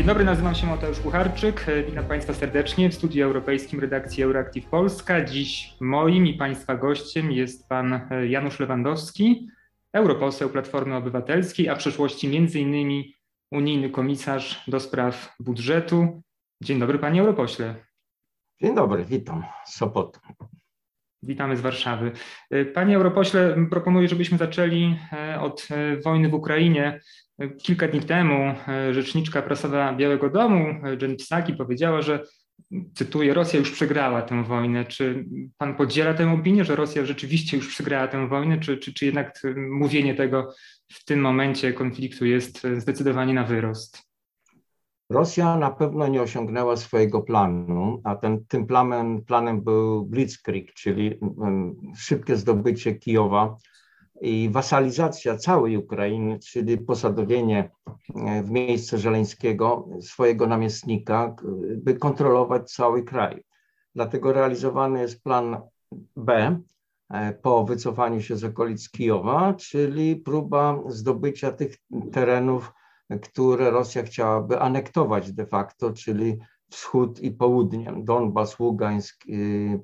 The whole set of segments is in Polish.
Dzień dobry, nazywam się Mateusz Kucharczyk. Witam Państwa serdecznie w studiu europejskim redakcji Euroactiv Polska. Dziś moim i Państwa gościem jest Pan Janusz Lewandowski, europoseł Platformy Obywatelskiej, a w przyszłości innymi unijny komisarz do spraw budżetu. Dzień dobry Panie Europośle. Dzień dobry, witam z Sopotu. Witamy z Warszawy. Panie Europośle, proponuję, żebyśmy zaczęli e, od e, wojny w Ukrainie. Kilka dni temu e, rzeczniczka prasowa Białego Domu, Jen Psaki, powiedziała, że, cytuję, Rosja już przegrała tę wojnę. Czy pan podziela tę opinię, że Rosja rzeczywiście już przegrała tę wojnę, czy, czy, czy jednak mówienie tego w tym momencie konfliktu jest zdecydowanie na wyrost? Rosja na pewno nie osiągnęła swojego planu, a ten, tym planem, planem był Blitzkrieg, czyli szybkie zdobycie Kijowa i wasalizacja całej Ukrainy, czyli posadowienie e, w miejsce Żeleńskiego swojego namiestnika, by kontrolować cały kraj. Dlatego realizowany jest plan B e, po wycofaniu się z okolic Kijowa, czyli próba zdobycia tych terenów które Rosja chciałaby anektować de facto, czyli wschód i południe, Donbas, Ługańsk, y,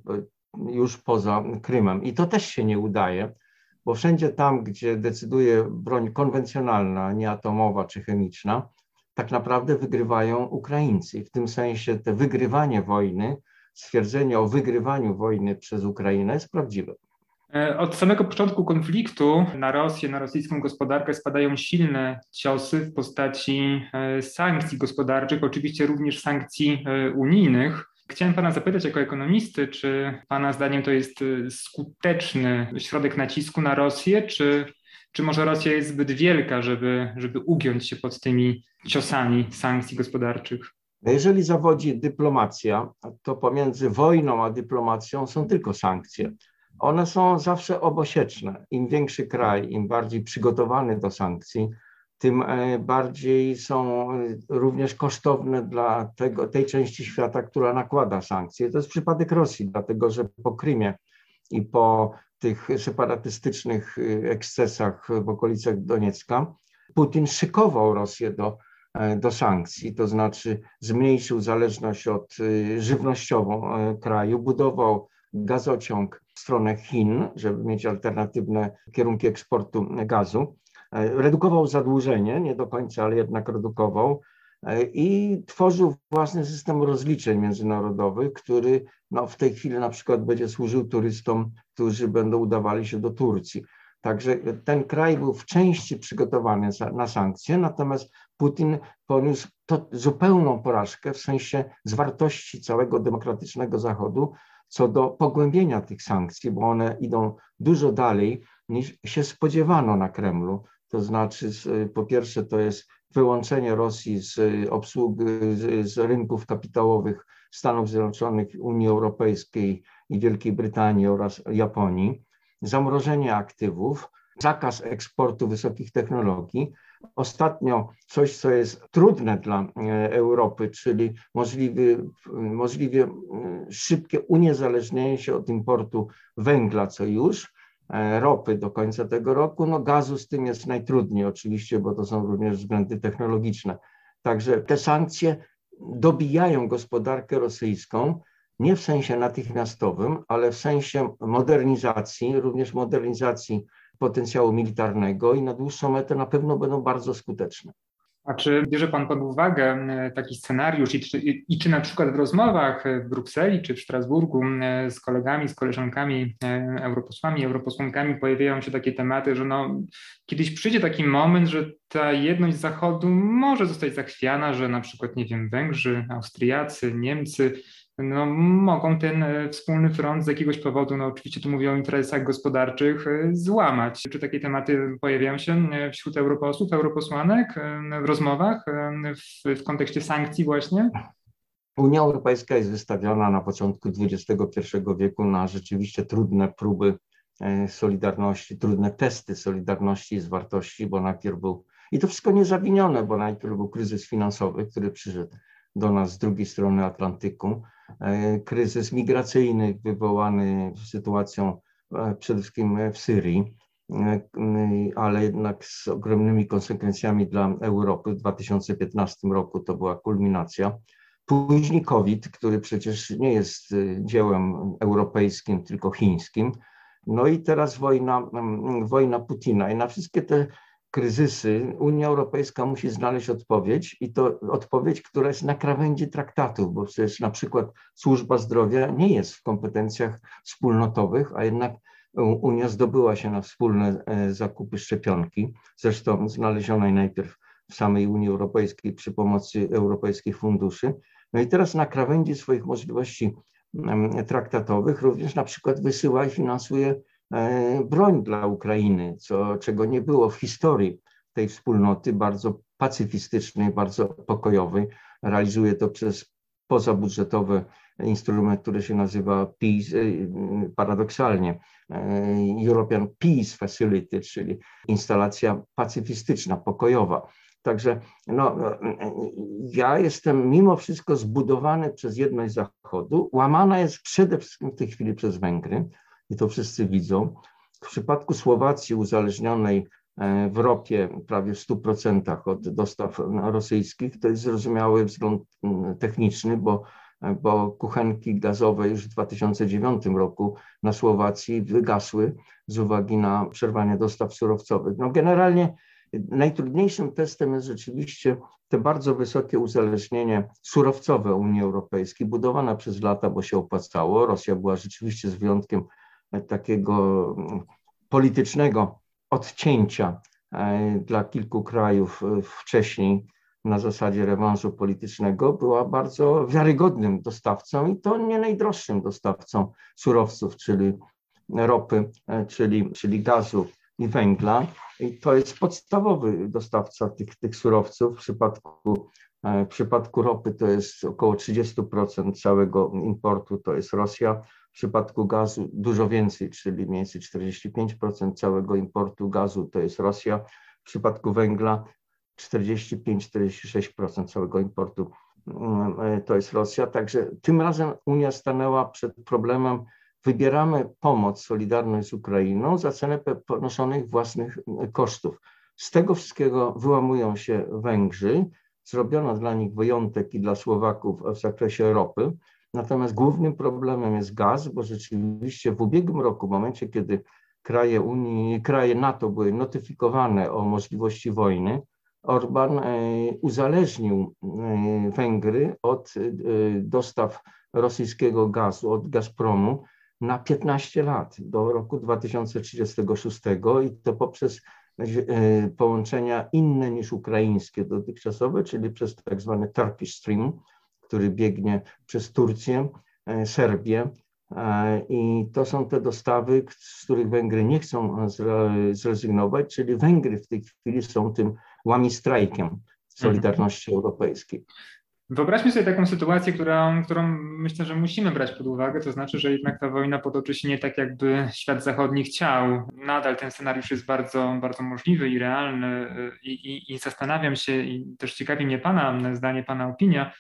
już poza Krymem. I to też się nie udaje, bo wszędzie tam, gdzie decyduje broń konwencjonalna, nie atomowa czy chemiczna, tak naprawdę wygrywają Ukraińcy. W tym sensie te wygrywanie wojny, stwierdzenie o wygrywaniu wojny przez Ukrainę jest prawdziwe. E, od samego początku konfliktu na Rosję, na rosyjską gospodarkę spadają silne ciosy w postaci e, sankcji gospodarczych, oczywiście również sankcji e, unijnych. Chciałem Pana zapytać jako ekonomisty, czy Pana zdaniem to jest skuteczny środek nacisku na Rosję, czy, czy może Rosja jest zbyt wielka, żeby, żeby ugiąć się pod tymi ciosami sankcji gospodarczych? Jeżeli zawodzi dyplomacja, to pomiędzy wojną a dyplomacją są tylko sankcje one są zawsze obosieczne. Im większy kraj, im bardziej przygotowany do sankcji, tym e, bardziej są e, również kosztowne dla tego, tej części świata, która nakłada sankcje. To jest przypadek Rosji, dlatego że po Krymie i po tych separatystycznych e, ekscesach w okolicach Doniecka Putin szykował Rosję do, do sankcji, to znaczy zmniejszył zależność od żywnościową kraju, budował gazociąg w stronę Chin, żeby mieć alternatywne kierunki eksportu gazu. E, redukował zadłużenie, nie do końca, ale jednak redukował e, i tworzył własny system rozliczeń międzynarodowych, który no, w tej chwili na przykład będzie służył turystom, którzy będą udawali się do Turcji. Także ten kraj był w części przygotowany na sankcje, natomiast Putin poniósł to zupełną porażkę w sensie zwartości całego demokratycznego Zachodu, co do pogłębienia tych sankcji, bo one idą dużo dalej niż się spodziewano na Kremlu. To znaczy, po pierwsze, to jest wyłączenie Rosji z obsługi z rynków kapitałowych Stanów Zjednoczonych, Unii Europejskiej i Wielkiej Brytanii oraz Japonii, zamrożenie aktywów, zakaz eksportu wysokich technologii, Ostatnio coś, co jest trudne dla e, Europy, czyli możliwie, możliwie szybkie uniezależnienie się od importu węgla, co już, ropy do końca tego roku. No gazu z tym jest najtrudniej oczywiście, bo to są również względy technologiczne. Także te sankcje dobijają gospodarkę rosyjską, nie w sensie natychmiastowym, ale w sensie modernizacji, również modernizacji potencjału militarnego i na dłuższą metę na pewno będą bardzo skuteczne. A czy bierze Pan pod uwagę e, taki scenariusz i czy, i czy na przykład w rozmowach w Brukseli czy w Strasburgu e, z kolegami, z koleżankami, e, europosłami, europosłankami pojawiają się takie tematy, że no, kiedyś przyjdzie taki moment, że ta jedność Zachodu może zostać zachwiana, że na przykład, nie wiem, Węgrzy, Austriacy, Niemcy no, mogą ten e, wspólny front z jakiegoś powodu, no oczywiście tu mówię o interesach gospodarczych, e, złamać. Czy takie tematy pojawiają się e, wśród europosłów, europosłanek w rozmowach w, w kontekście sankcji właśnie? Unia Europejska jest wystawiona na początku XXI wieku na rzeczywiście trudne próby solidarności, trudne testy solidarności i zwartości, bo najpierw był, i to wszystko niezawinione, bo najpierw był kryzys finansowy, który przyszedł do nas z drugiej strony Atlantyku, kryzys migracyjny wywołany sytuacją e, przede wszystkim w Syrii. ale jednak z ogromnymi konsekwencjami dla Europy. W 2015 roku to była kulminacja. Później COVID, który przecież nie jest dziełem europejskim, tylko chińskim. No i teraz wojna, wojna Putina. I na wszystkie te kryzysy Unia Europejska musi znaleźć odpowiedź i to odpowiedź, która jest na krawędzi traktatów, bo przecież na przykład służba zdrowia nie jest w kompetencjach wspólnotowych, a jednak Unia zdobyła się na wspólne e, zakupy szczepionki, zresztą znalezionej najpierw w samej Unii Europejskiej przy pomocy europejskich funduszy. No i teraz na krawędzi swoich możliwości traktatowych również na przykład wysyła i finansuje broń dla Ukrainy, co, czego nie było w historii tej wspólnoty, bardzo pacyfistycznej, bardzo pokojowej. Realizuje to przez pozabudżetowy instrument, który się nazywa Peace, e, paradoksalnie e, European Peace Facility, czyli instalacja pacyfistyczna, pokojowa. Także no, ja jestem mimo wszystko zbudowany przez jedność Zachodu. Łamana jest przede wszystkim w tej chwili przez Węgry, i to wszyscy widzą. W przypadku Słowacji uzależnionej e, w ropie prawie w 100% od dostaw rosyjskich, to jest zrozumiały wzgląd techniczny, bo, e, bo kuchenki gazowe już w 2009 roku na Słowacji wygasły z uwagi na przerwanie dostaw surowcowych. No generalnie najtrudniejszym testem jest rzeczywiście te bardzo wysokie uzależnienie surowcowe Unii Europejskiej, budowane przez lata, bo się opłacało. Rosja była rzeczywiście z wyjątkiem takiego mm, politycznego odcięcia e, dla kilku krajów e, wcześniej na zasadzie rewanżu politycznego była bardzo wiarygodnym dostawcą i to nie najdroższym dostawcą surowców, czyli ropy, e, czyli, czyli gazu i węgla. I to jest podstawowy dostawca tych, tych surowców. W przypadku, w przypadku ropy to jest około 30% całego importu, to jest Rosja. W przypadku gazu dużo więcej, czyli mniej więcej 45% całego importu gazu to jest Rosja. W przypadku węgla 45-46% całego importu mm, to jest Rosja. Także tym razem Unia stanęła przed problemem, wybieramy pomoc, solidarność z Ukrainą za cenę ponoszonych własnych kosztów. Z tego wszystkiego wyłamują się Węgrzy. Zrobiono dla nich wyjątek i dla Słowaków w zakresie ropy. Natomiast głównym problemem jest gaz, bo rzeczywiście w ubiegłym roku, w momencie, kiedy kraje Unii, kraje NATO były notyfikowane o możliwości wojny, Orban e, uzależnił e, Węgry od e, dostaw rosyjskiego gazu, od Gazpromu na 15 lat, do roku 2036 i to poprzez połączenia inne niż ukraińskie dotychczasowe, czyli przez tak zwany Turkish Stream, który biegnie przez Turcję, e, Serbię. E, I to są te dostawy, z których Węgry nie chcą zrezygnować, czyli Węgry w tej chwili są tym łamistrajkiem Solidarności mhm. Europejskiej. Wyobraźmy sobie taką sytuację, którą, którą myślę, że musimy brać pod uwagę, to znaczy, że jednak ta wojna potoczy się nie tak, jakby świat zachodni chciał. Nadal ten scenariusz jest bardzo, bardzo możliwy i realny i, i, i zastanawiam się i też ciekawi mnie Pana zdanie, Pana opinia,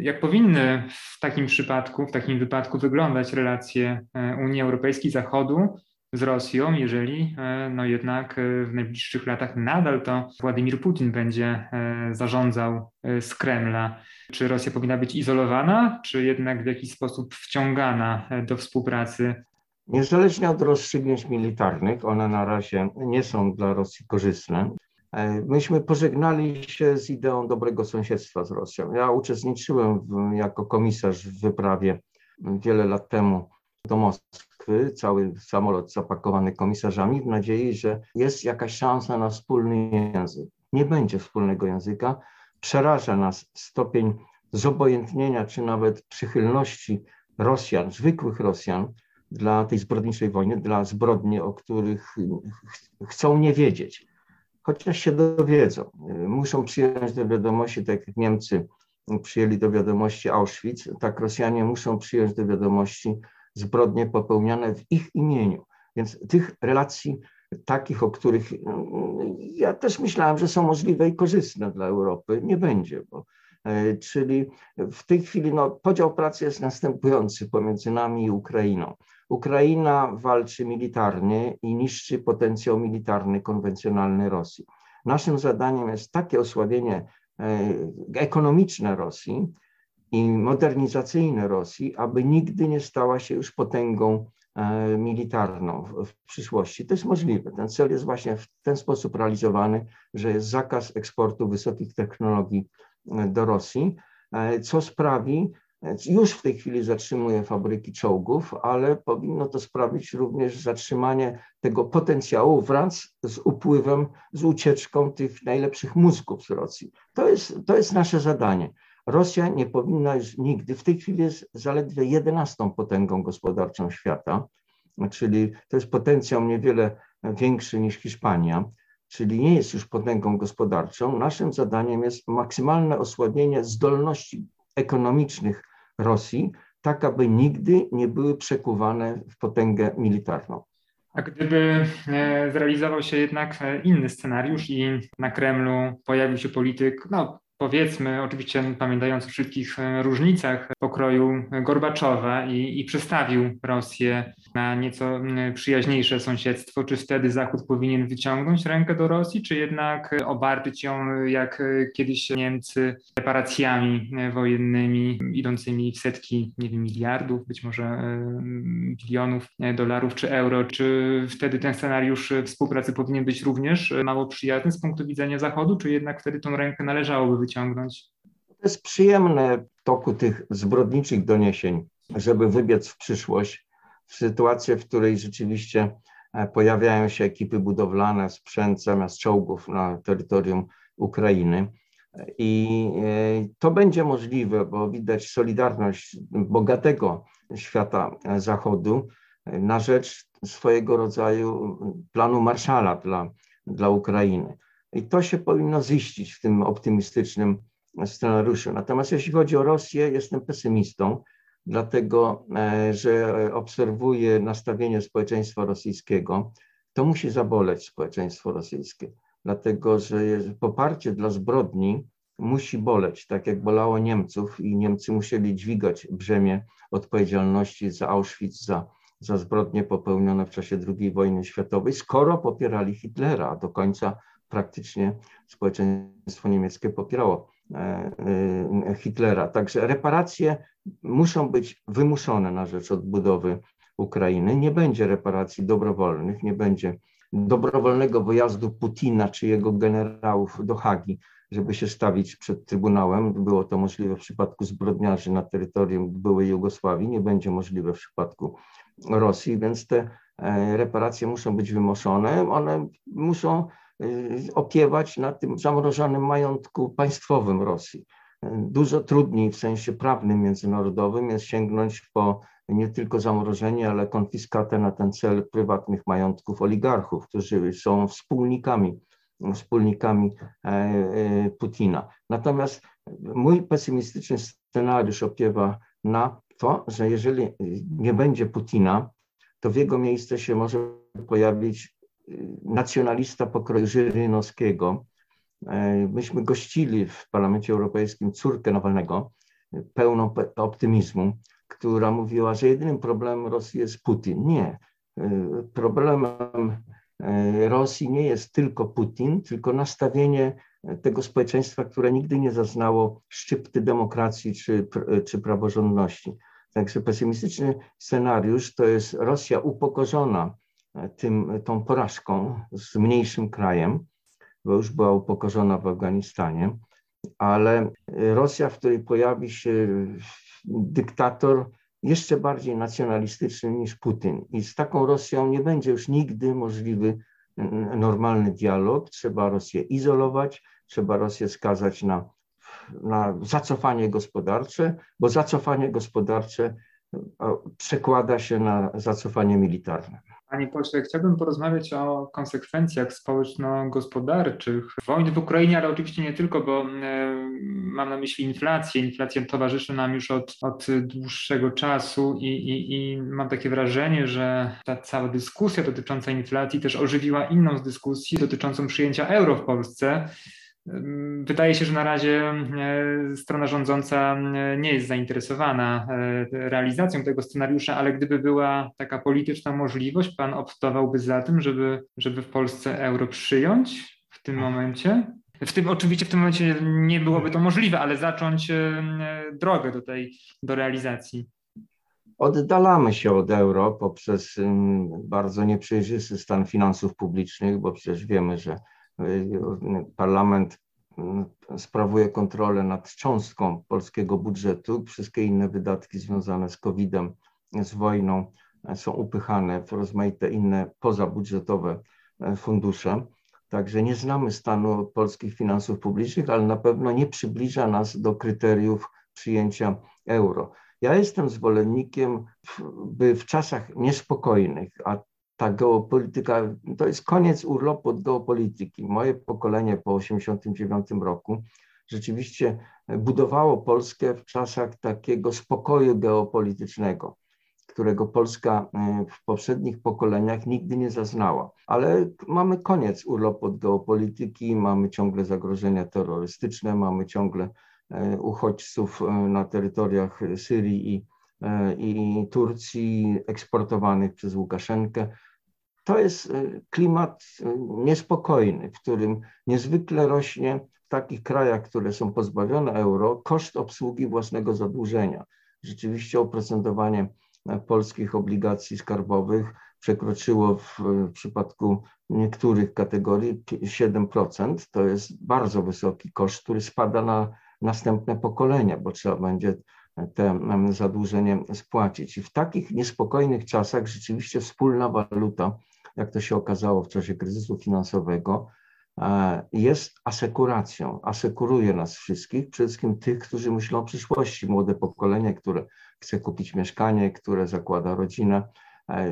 jak powinny w takim przypadku, w takim wypadku wyglądać relacje e, Unii Europejskiej, Zachodu z Rosją, jeżeli e, no jednak e, w najbliższych latach nadal to Władimir Putin będzie zarządzał z Kremla. Czy Rosja powinna być izolowana, czy jednak w jakiś sposób wciągana do współpracy? Niezależnie od rozstrzygnięć militarnych, one na razie nie są dla Rosji korzystne. E, myśmy pożegnali się z ideą dobrego sąsiedztwa z Rosją. Ja uczestniczyłem w, jako komisarz w wyprawie wiele lat temu do Moskwy, cały samolot zapakowany komisarzami, w nadziei, że jest jakaś szansa na wspólny język. Nie będzie wspólnego języka. Przeraża nas stopień zobojętnienia, czy nawet przychylności Rosjan, zwykłych Rosjan, dla tej zbrodniczej wojny, dla zbrodni, o których ch chcą nie wiedzieć chociaż się dowiedzą. Muszą przyjąć do wiadomości, tak jak Niemcy przyjęli do wiadomości Auschwitz, tak Rosjanie muszą przyjąć do wiadomości zbrodnie popełniane w ich imieniu. Więc tych relacji takich, o których ja też myślałem, że są możliwe i korzystne dla Europy, nie będzie, bo Czyli w tej chwili no, podział pracy jest następujący pomiędzy nami i Ukrainą. Ukraina walczy militarnie i niszczy potencjał militarny konwencjonalny Rosji. Naszym zadaniem jest takie osłabienie ekonomiczne Rosji i modernizacyjne Rosji, aby nigdy nie stała się już potęgą E, militarną w, przyszłości. To jest możliwe. Ten cel jest właśnie w ten sposób realizowany, że jest zakaz eksportu wysokich technologii e, do Rosji, e, co sprawi, już w tej chwili zatrzymuje fabryki czołgów, ale powinno to sprawić również zatrzymanie tego potencjału wraz z upływem, z ucieczką tych najlepszych mózgów z Rosji. To jest, to jest nasze zadanie. Rosja nie powinna już nigdy, w tej chwili jest zaledwie 11 potęgą gospodarczą świata, czyli to jest potencjał niewiele większy niż Hiszpania, czyli nie jest już potęgą gospodarczą. Naszym zadaniem jest maksymalne osłabienie zdolności ekonomicznych Rosji, tak aby nigdy nie były przekuwane w potęgę militarną. A gdyby e, zrealizował się jednak e, inny scenariusz i na Kremlu pojawił się polityk, no powiedzmy, oczywiście pamiętając o wszystkich e, różnicach pokroju Gorbaczowa i, i przestawił Rosję na nieco przyjaźniejsze sąsiedztwo, czy wtedy Zachód powinien wyciągnąć rękę do Rosji, czy jednak obarczyć ją jak kiedyś Niemcy reparacjami wojennymi idącymi w setki, nie wiem, miliardów, być może e, bilionów dolarów czy euro, czy wtedy ten scenariusz współpracy powinien być również mało przyjazny z punktu widzenia Zachodu, czy jednak wtedy tą rękę należałoby wyciągnąć? To jest przyjemne w toku tych zbrodniczych doniesień, żeby wybiec w przyszłość, w sytuację, w której rzeczywiście e, pojawiają się ekipy budowlane, sprzęt zamiast czołgów na terytorium Ukrainy. I e, to będzie możliwe, bo widać solidarność bogatego świata Zachodu na rzecz swojego rodzaju planu Marszala dla, dla Ukrainy. I to się powinno ziścić w tym optymistycznym scenariuszu. Natomiast jeśli chodzi o Rosję, jestem pesymistą, dlatego e, że obserwuję nastawienie społeczeństwa rosyjskiego. To musi zaboleć społeczeństwo rosyjskie, dlatego że poparcie dla zbrodni musi boleć, tak jak bolało Niemców i Niemcy musieli dźwigać brzemię odpowiedzialności za Auschwitz, za, za zbrodnie popełnione w czasie II wojny światowej, skoro popierali Hitlera, do końca praktycznie społeczeństwo niemieckie popierało e, e, Hitlera. Także reparacje muszą być wymuszone na rzecz odbudowy Ukrainy. Nie będzie reparacji dobrowolnych, nie będzie dobrowolnego wyjazdu Putina czy jego generałów do Hagi, żeby się stawić przed Trybunałem. Było to możliwe w przypadku zbrodniarzy na terytorium byłej Jugosławii, nie będzie możliwe w przypadku Rosji, więc te e, reparacje muszą być wymuszone. One muszą opiewać na tym zamrożonym majątku państwowym Rosji. Dużo trudniej w sensie prawnym, międzynarodowym jest sięgnąć po nie tylko zamrożenie, ale konfiskatę na ten cel prywatnych majątków oligarchów, którzy są wspólnikami, wspólnikami e, e, Putina. Natomiast mój pesymistyczny scenariusz opiewa na to, że jeżeli nie będzie Putina, to w jego miejsce się może pojawić nacjonalista pokroju Żyrynowskiego. E, myśmy gościli w Parlamencie Europejskim córkę Nawalnego, pełną optymizmu, która mówiła, że jedynym problemem Rosji jest Putin. Nie. E, problemem e, Rosji nie jest tylko Putin, tylko nastawienie tego społeczeństwa, które nigdy nie zaznało szczypty demokracji czy, czy praworządności. Także pesymistyczny scenariusz to jest Rosja upokorzona tym, tą porażką z mniejszym krajem, bo już była upokorzona w Afganistanie, ale Rosja, w której pojawi się dyktator jeszcze bardziej nacjonalistyczny niż Putin. I z taką Rosją nie będzie już nigdy możliwy normalny dialog. Trzeba Rosję izolować, trzeba Rosję skazać na, na zacofanie gospodarcze, bo zacofanie gospodarcze przekłada się na zacofanie militarne. Panie pośle, chciałbym porozmawiać o konsekwencjach społeczno-gospodarczych wojny w Ukrainie, ale oczywiście nie tylko, bo e, mam na myśli inflację. Inflacja towarzyszy nam już od, od dłuższego czasu i, i, i mam takie wrażenie, że ta cała dyskusja dotycząca inflacji też ożywiła inną z dyskusji dotyczącą przyjęcia euro w Polsce Wydaje się, że na razie strona rządząca nie jest zainteresowana realizacją tego scenariusza, ale gdyby była taka polityczna możliwość, pan optowałby za tym, żeby, żeby w Polsce euro przyjąć w tym momencie? W tym, oczywiście w tym momencie nie byłoby to możliwe, ale zacząć drogę do tej, do realizacji. Oddalamy się od euro poprzez bardzo nieprzejrzysty stan finansów publicznych, bo przecież wiemy, że parlament sprawuje kontrolę nad cząstką polskiego budżetu. Wszystkie inne wydatki związane z COVID-em, z wojną e, są upychane w rozmaite inne pozabudżetowe e, fundusze. Także nie znamy stanu polskich finansów publicznych, ale na pewno nie przybliża nas do kryteriów przyjęcia euro. Ja jestem zwolennikiem, by w czasach niespokojnych, a ta geopolityka, to jest koniec urlopu od geopolityki. Moje pokolenie po 1989 roku rzeczywiście budowało Polskę w czasach takiego spokoju geopolitycznego, którego Polska e, w poprzednich pokoleniach nigdy nie zaznała. Ale mamy koniec urlopu od geopolityki, mamy ciągle zagrożenia terrorystyczne, mamy ciągle e, uchodźców e, na terytoriach Syrii i, i Turcji eksportowanych przez Łukaszenkę. To jest klimat niespokojny, w którym niezwykle rośnie w takich krajach, które są pozbawione euro, koszt obsługi własnego zadłużenia. Rzeczywiście oprocentowanie polskich obligacji skarbowych przekroczyło w przypadku niektórych kategorii 7%. To jest bardzo wysoki koszt, który spada na następne pokolenia, bo trzeba będzie te zadłużenie spłacić. I w takich niespokojnych czasach rzeczywiście wspólna waluta, jak to się okazało w czasie kryzysu finansowego, e, jest asekuracją, asekuruje nas wszystkich, przede wszystkim tych, którzy myślą o przyszłości, młode pokolenie, które chce kupić mieszkanie, które zakłada rodzinę. E,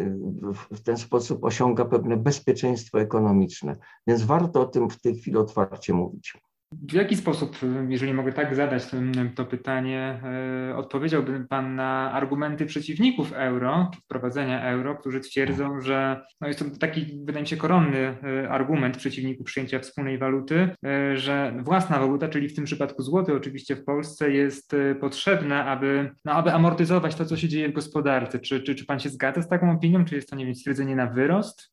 w ten sposób osiąga pewne bezpieczeństwo ekonomiczne. Więc warto o tym w tej chwili otwarcie mówić. W jaki sposób, jeżeli mogę tak zadać to, to pytanie, e, odpowiedziałby Pan na argumenty przeciwników euro, wprowadzenia euro, którzy twierdzą, że no jest to taki, wydaje mi się, koronny e, argument przeciwników przyjęcia wspólnej waluty, e, że własna waluta, czyli w tym przypadku złoty oczywiście w Polsce, jest potrzebna, aby, no, aby amortyzować to, co się dzieje w gospodarce. Czy, czy, czy Pan się zgadza z taką opinią? Czy jest to, nie wiem, stwierdzenie na wyrost?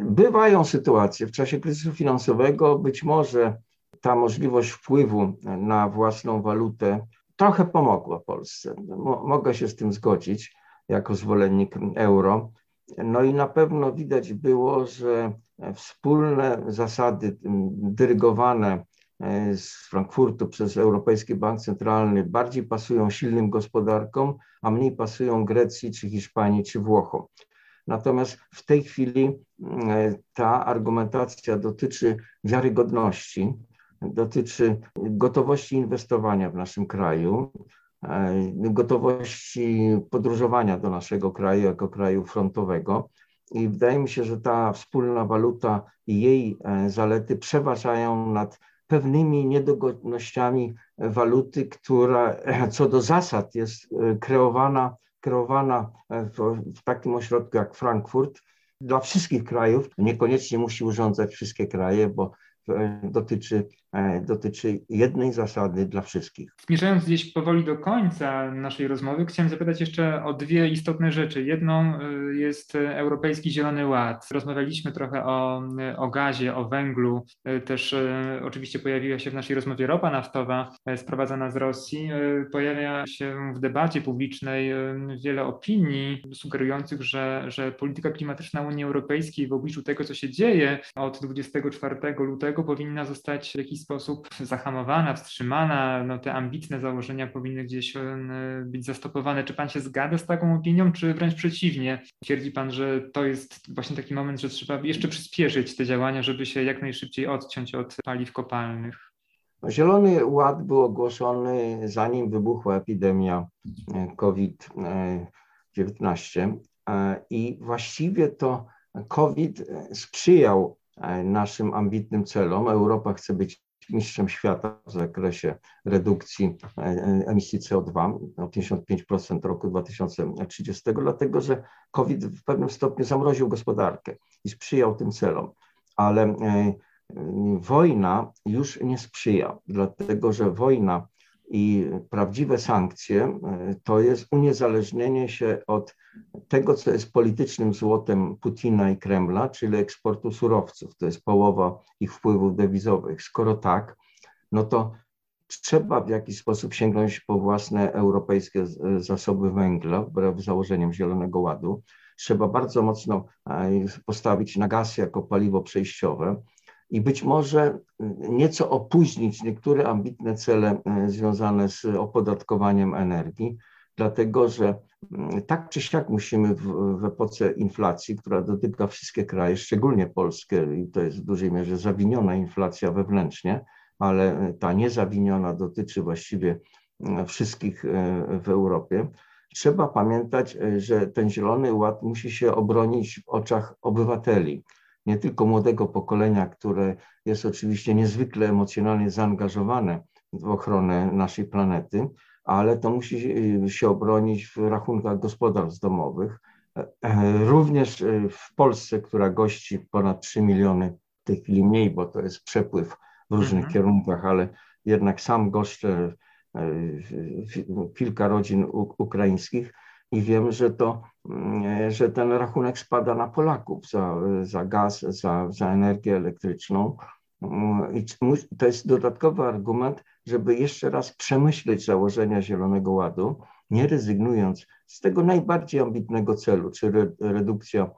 Bywają sytuacje w czasie kryzysu finansowego, być może ta możliwość wpływu na własną walutę trochę pomogła Polsce. Mogę się z tym zgodzić jako zwolennik euro. No i na pewno widać było, że wspólne zasady dyrygowane e, z Frankfurtu przez Europejski Bank Centralny bardziej pasują silnym gospodarkom, a mniej pasują Grecji, czy Hiszpanii, czy Włochom. Natomiast w tej chwili e, ta argumentacja dotyczy wiarygodności dotyczy gotowości inwestowania w naszym kraju, e, gotowości podróżowania do naszego kraju jako kraju frontowego. I wydaje mi się, że ta wspólna waluta i jej e, zalety przeważają nad pewnymi niedogodnościami waluty, która e, co do zasad jest kreowana, kreowana w, w takim ośrodku jak Frankfurt dla wszystkich krajów. Niekoniecznie musi urządzać wszystkie kraje, bo dotyczy E, dotyczy jednej zasady dla wszystkich. Zmierzając gdzieś powoli do końca naszej rozmowy, chciałem zapytać jeszcze o dwie istotne rzeczy. Jedną e, jest Europejski Zielony Ład. Rozmawialiśmy trochę o, o gazie, o węglu. E, też oczywiście pojawiła się w naszej rozmowie ropa naftowa sprowadzana z Rosji. Pojawia się w debacie publicznej wiele opinii sugerujących, że, że polityka klimatyczna Unii Europejskiej w obliczu tego, co się dzieje od 24 lutego powinna zostać w jakiś jakiś sposób zahamowana, wstrzymana, no te ambitne założenia powinny gdzieś e, być zastopowane. Czy pan się zgadza z taką opinią, czy wręcz przeciwnie? Twierdzi pan, że to jest właśnie taki moment, że trzeba jeszcze przyspieszyć te działania, żeby się jak najszybciej odciąć od paliw kopalnych? Zielony Ład był ogłoszony zanim wybuchła epidemia e, COVID-19 e, i właściwie to COVID sprzyjał naszym ambitnym celom. Europa chce być mistrzem świata w zakresie redukcji e, emisji CO2 o 55% roku 2030, dlatego że COVID w pewnym stopniu zamroził gospodarkę i sprzyjał tym celom. Ale e, wojna już nie sprzyja, dlatego że wojna i prawdziwe sankcje to jest uniezależnienie się od tego, co jest politycznym złotem Putina i Kremla, czyli eksportu surowców. To jest połowa ich wpływów dewizowych. Skoro tak, no to trzeba w jakiś sposób sięgnąć po własne europejskie zasoby węgla, wbrew założeniom Zielonego Ładu. Trzeba bardzo mocno e, postawić na gaz jako paliwo przejściowe i być może nieco opóźnić niektóre ambitne cele e, związane z opodatkowaniem energii, dlatego że mm, tak czy siak musimy w, w epoce inflacji, która dotyka wszystkie kraje, szczególnie Polskę, i to jest w dużej mierze zawiniona inflacja wewnętrznie, ale ta niezawiniona dotyczy właściwie mm, wszystkich e, w Europie. Trzeba pamiętać, e, że ten Zielony Ład musi się obronić w oczach obywateli, nie tylko młodego pokolenia, które jest oczywiście niezwykle emocjonalnie zaangażowane w ochronę naszej planety, ale to musi e, się obronić w rachunkach gospodarstw domowych. Również w Polsce, która gości ponad 3 miliony, w tej chwili mniej, bo to jest przepływ w różnych mhm. kierunkach, ale jednak sam goszczę e, kilka rodzin ukraińskich i wiem, że, to, mm, że ten rachunek spada na Polaków za, za gaz, za, za energię elektryczną. Mm, I to jest dodatkowy argument, żeby jeszcze raz przemyśleć założenia Zielonego Ładu, nie rezygnując z tego najbardziej ambitnego celu, czy redukcja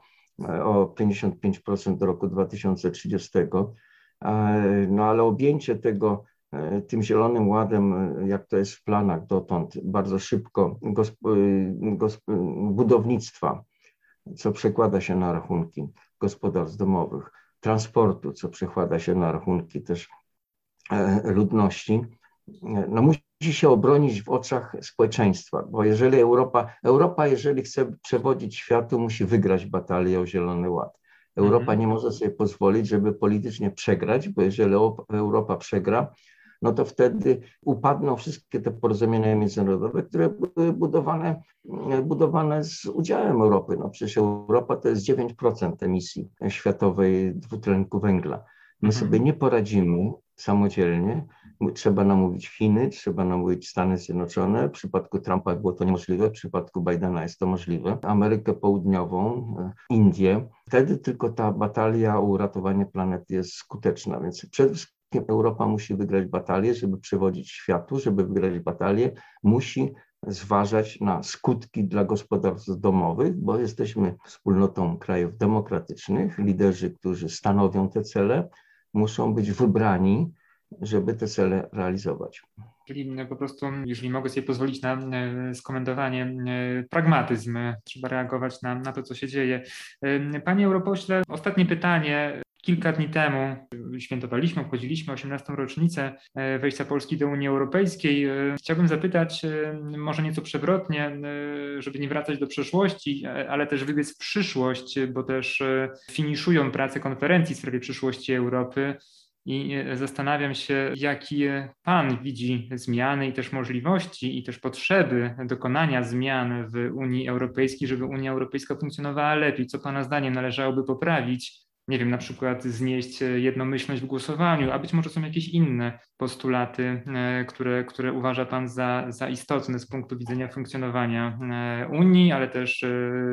e, o 55% do roku 2030, no ale objęcie tego e, tym zielonym ładem, e, jak to jest w planach dotąd, bardzo szybko e, budownictwa, co przekłada się na rachunki gospodarstw domowych, transportu, co przekłada się na rachunki też ludności, no musi się obronić w oczach społeczeństwa, bo jeżeli Europa, Europa jeżeli chce przewodzić światu, musi wygrać batalię o Zielony Ład. Europa mhm. nie może sobie pozwolić, żeby politycznie przegrać, bo jeżeli Europa przegra, no to wtedy upadną wszystkie te porozumienia międzynarodowe, które były budowane, budowane z udziałem Europy. No przecież Europa to jest 9% emisji światowej dwutlenku węgla. My mhm. sobie nie poradzimy samodzielnie, Trzeba namówić Chiny, trzeba namówić Stany Zjednoczone. W przypadku Trumpa było to niemożliwe, w przypadku Bidena jest to możliwe. Amerykę Południową, e, Indię. Wtedy tylko ta batalia o uratowanie planety jest skuteczna. Więc przede wszystkim Europa musi wygrać batalię, żeby przewodzić światu, żeby wygrać batalię, musi zważać na skutki dla gospodarstw domowych, bo jesteśmy wspólnotą krajów demokratycznych. Liderzy, którzy stanowią te cele, muszą być wybrani żeby te cele realizować. Czyli po prostu, jeżeli mogę sobie pozwolić na e, skomentowanie, e, pragmatyzm, trzeba reagować na, na to, co się dzieje. E, panie europośle, ostatnie pytanie. Kilka dni temu świętowaliśmy, obchodziliśmy 18. rocznicę wejścia Polski do Unii Europejskiej. Chciałbym zapytać, może nieco przewrotnie, żeby nie wracać do przeszłości, ale też wybiec w przyszłość, bo też finiszują prace konferencji w sprawie przyszłości Europy. I e, zastanawiam się, jakie Pan widzi zmiany i też możliwości, i też potrzeby dokonania zmian w Unii Europejskiej, żeby Unia Europejska funkcjonowała lepiej. Co Pana zdaniem należałoby poprawić? Nie wiem, na przykład znieść jednomyślność w głosowaniu, a być może są jakieś inne postulaty, e, które, które uważa Pan za, za istotne z punktu widzenia funkcjonowania e, Unii, ale też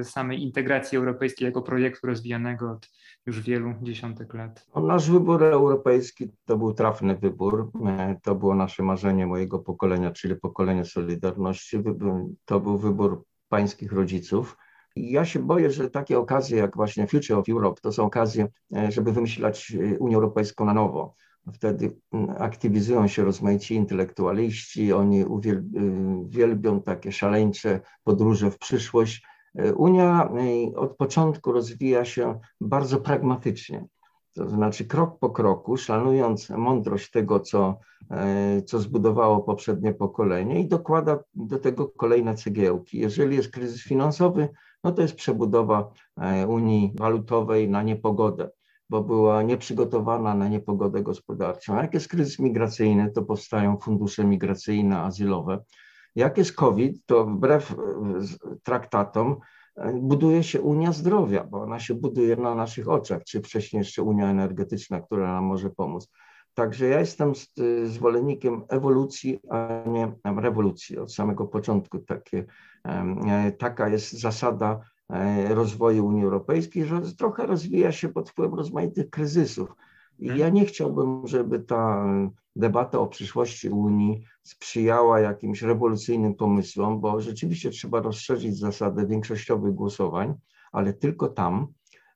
samej integracji europejskiej jako projektu rozwijanego od już wielu dziesiątek lat. No, nasz wybór europejski to był trafny wybór. E, to było nasze marzenie mojego pokolenia, czyli pokolenie Solidarności. To był wybór pańskich rodziców. Ja się boję, że takie okazje jak właśnie Future of Europe to są okazje, e, żeby wymyślać e, Unię Europejską na nowo. Wtedy aktywizują się rozmaici intelektualiści, oni uwielbią takie szaleńcze podróże w przyszłość Unia od początku rozwija się bardzo pragmatycznie. To znaczy krok po kroku, szanując mądrość tego, co, y, co zbudowało poprzednie pokolenie i dokłada do tego kolejne cegiełki. Jeżeli jest kryzys finansowy, no to jest przebudowa y, Unii Walutowej na niepogodę, bo była nieprzygotowana na niepogodę gospodarczą. Jak jest kryzys migracyjny, to powstają fundusze migracyjne, azylowe. Jak jest COVID, to wbrew traktatom buduje się Unia Zdrowia, bo ona się buduje na naszych oczach, czy wcześniej jeszcze Unia Energetyczna, która nam może pomóc. Także ja jestem zwolennikiem ewolucji, a nie rewolucji. Od samego początku takie, taka jest zasada E, rozwoju Unii Europejskiej, że trochę rozwija się pod wpływem rozmaitych kryzysów. I ja mhm. nie chciałbym, żeby ta debata o przyszłości Unii sprzyjała jakimś rewolucyjnym pomysłom, bo rzeczywiście trzeba rozszerzyć zasadę większościowych głosowań, ale tylko tam,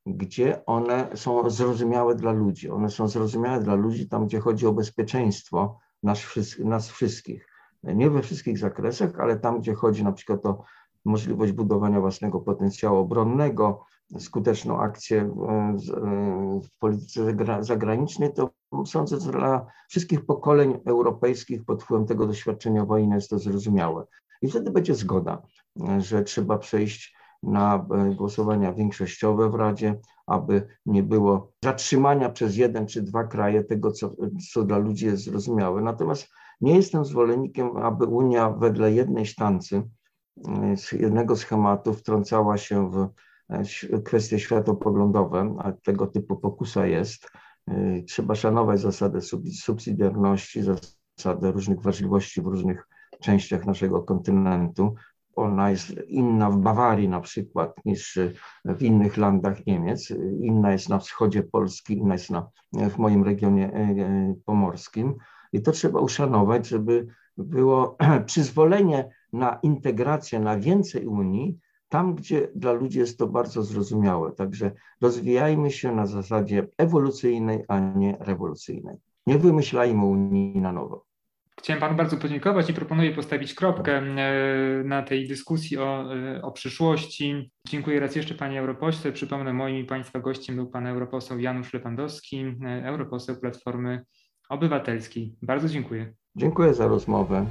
gdzie one są zrozumiałe dla ludzi. One są zrozumiałe dla ludzi tam, gdzie chodzi o bezpieczeństwo nas, nas wszystkich. Nie we wszystkich zakresach, ale tam, gdzie chodzi na przykład o możliwość budowania własnego potencjału obronnego, skuteczną akcję e, w polityce zagranicznej, to sądzę, że dla wszystkich pokoleń europejskich pod wpływem tego doświadczenia wojny jest to zrozumiałe. I wtedy będzie zgoda, że trzeba przejść na e, głosowania większościowe w Radzie, aby nie było zatrzymania przez jeden czy dwa kraje tego, co, co dla ludzi jest zrozumiałe. Natomiast nie jestem zwolennikiem, aby Unia wedle jednej sztancy z jednego schematu wtrącała się w e, kwestie światopoglądowe, a tego typu pokusa jest. E, trzeba szanować zasadę subsydiarności, zasadę różnych wrażliwości w różnych częściach naszego kontynentu. Ona jest inna w Bawarii na przykład niż w innych landach Niemiec. Inna jest na wschodzie Polski, inna jest na, w moim regionie e, pomorskim. I to trzeba uszanować, żeby było przyzwolenie na integrację, na więcej Unii, tam, gdzie dla ludzi jest to bardzo zrozumiałe. Także rozwijajmy się na zasadzie ewolucyjnej, a nie rewolucyjnej. Nie wymyślajmy Unii na nowo. Chciałem Panu bardzo podziękować i proponuję postawić kropkę e, na tej dyskusji o, e, o przyszłości. Dziękuję raz jeszcze Panie Europośle. Przypomnę, moim i Państwa gościem był Pan Europoseł Janusz Lewandowski, e, Europoseł Platformy Obywatelskiej. Bardzo dziękuję. Dziękuję za rozmowę.